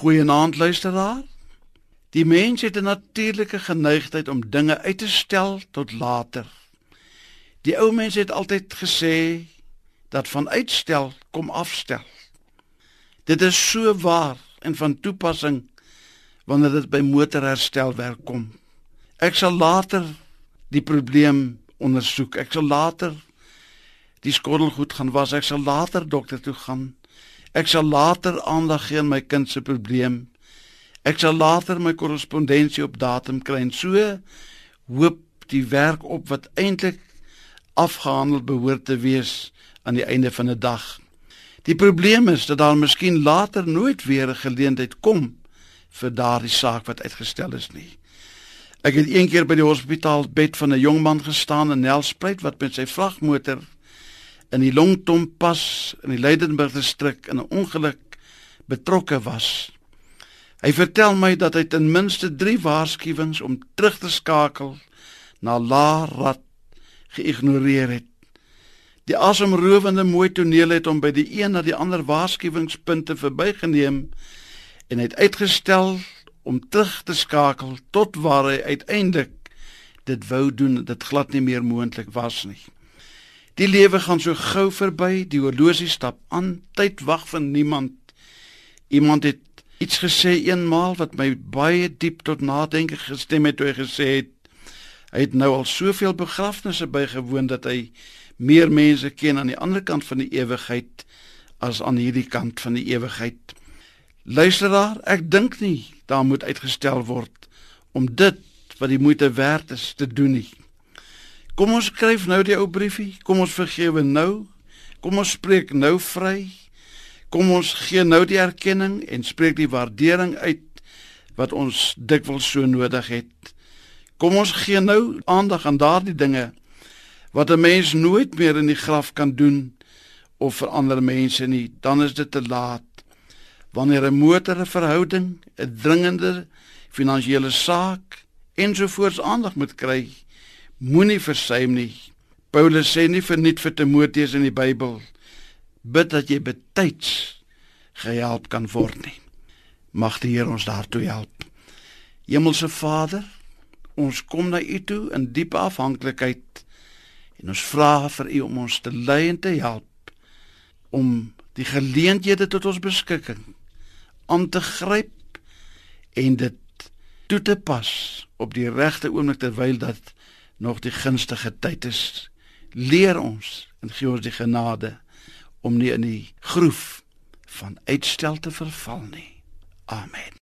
Goeienaand luisteraar. Die mens het 'n natuurlike geneigtheid om dinge uit te stel tot later. Die ou mens het altyd gesê dat van uitstel kom afstel. Dit is so waar en van toepassing wanneer dit by motorherstelwerk kom. Ek sal later die probleem ondersoek. Ek sal later die skottelgoed gaan was. Ek sal later dokter toe gaan. Ek sal later aandag gee aan my kind se probleem. Ek sal later my korrespondensie op datum kry en so hoop die werk op wat eintlik afgehandel behoort te wees aan die einde van 'n dag. Die probleem is dat daar miskien later nooit weer 'n geleentheid kom vir daardie saak wat uitgestel is nie. Ek het een keer by die hospitaal bed van 'n jong man gestaan in Nelspruit wat met sy vragmotor in die Longtompas in die Leidenburg distrik in 'n ongeluk betrokke was. Hy vertel my dat hy ten minste 3 waarskuwings om terug te skakel na Larat geïgnoreer het. Die asemrowende mooi toneel het hom by die een na die ander waarskuwingspunte verbygeneem en het uitgestel om terug te skakel tot waar hy uiteindelik dit wou doen dit glad nie meer moontlik was nie. Die lewe gaan so gou verby, die horlosie stap aan, tyd wag vir niemand. Iemand het iets gesê eenmaal wat my baie diep tot nadenke gestem het hy gesê het hy het nou al soveel begrafnisse bygewoon dat hy meer mense ken aan die ander kant van die ewigheid as aan hierdie kant van die ewigheid. Luisteraar, ek dink nie daar moet uitgestel word om dit wat die moeite werd is te doen nie. Kom ons skryf nou die ou briefie. Kom ons vergewe nou. Kom ons spreek nou vry. Kom ons gee nou die erkenning en spreek die waardering uit wat ons dikwels so nodig het. Kom ons gee nou aandag aan daardie dinge wat 'n mens nooit meer in die graf kan doen of vir ander mense nie, dan is dit te laat. Wanneer 'n motor 'n verhouding, 'n dringende finansiële saak ensovoorts aandag moet kry, moenie versuim nie. Paulus sê nie verniet vir Timoteus in die Bybel bid dat jy betyds gehelp kan word nie. Mag die Here ons daartoe help. Hemelse Vader, ons kom na U toe in diepe afhanklikheid en ons vra vir U om ons te lei en te help om die geleenthede tot ons beskikking aan te gryp en dit toe te pas op die regte oomblik terwyl dat nog die gunstige tyd is. Leer ons en gee ons die genade om nie in die groef van uitstel te verval nie. Amen.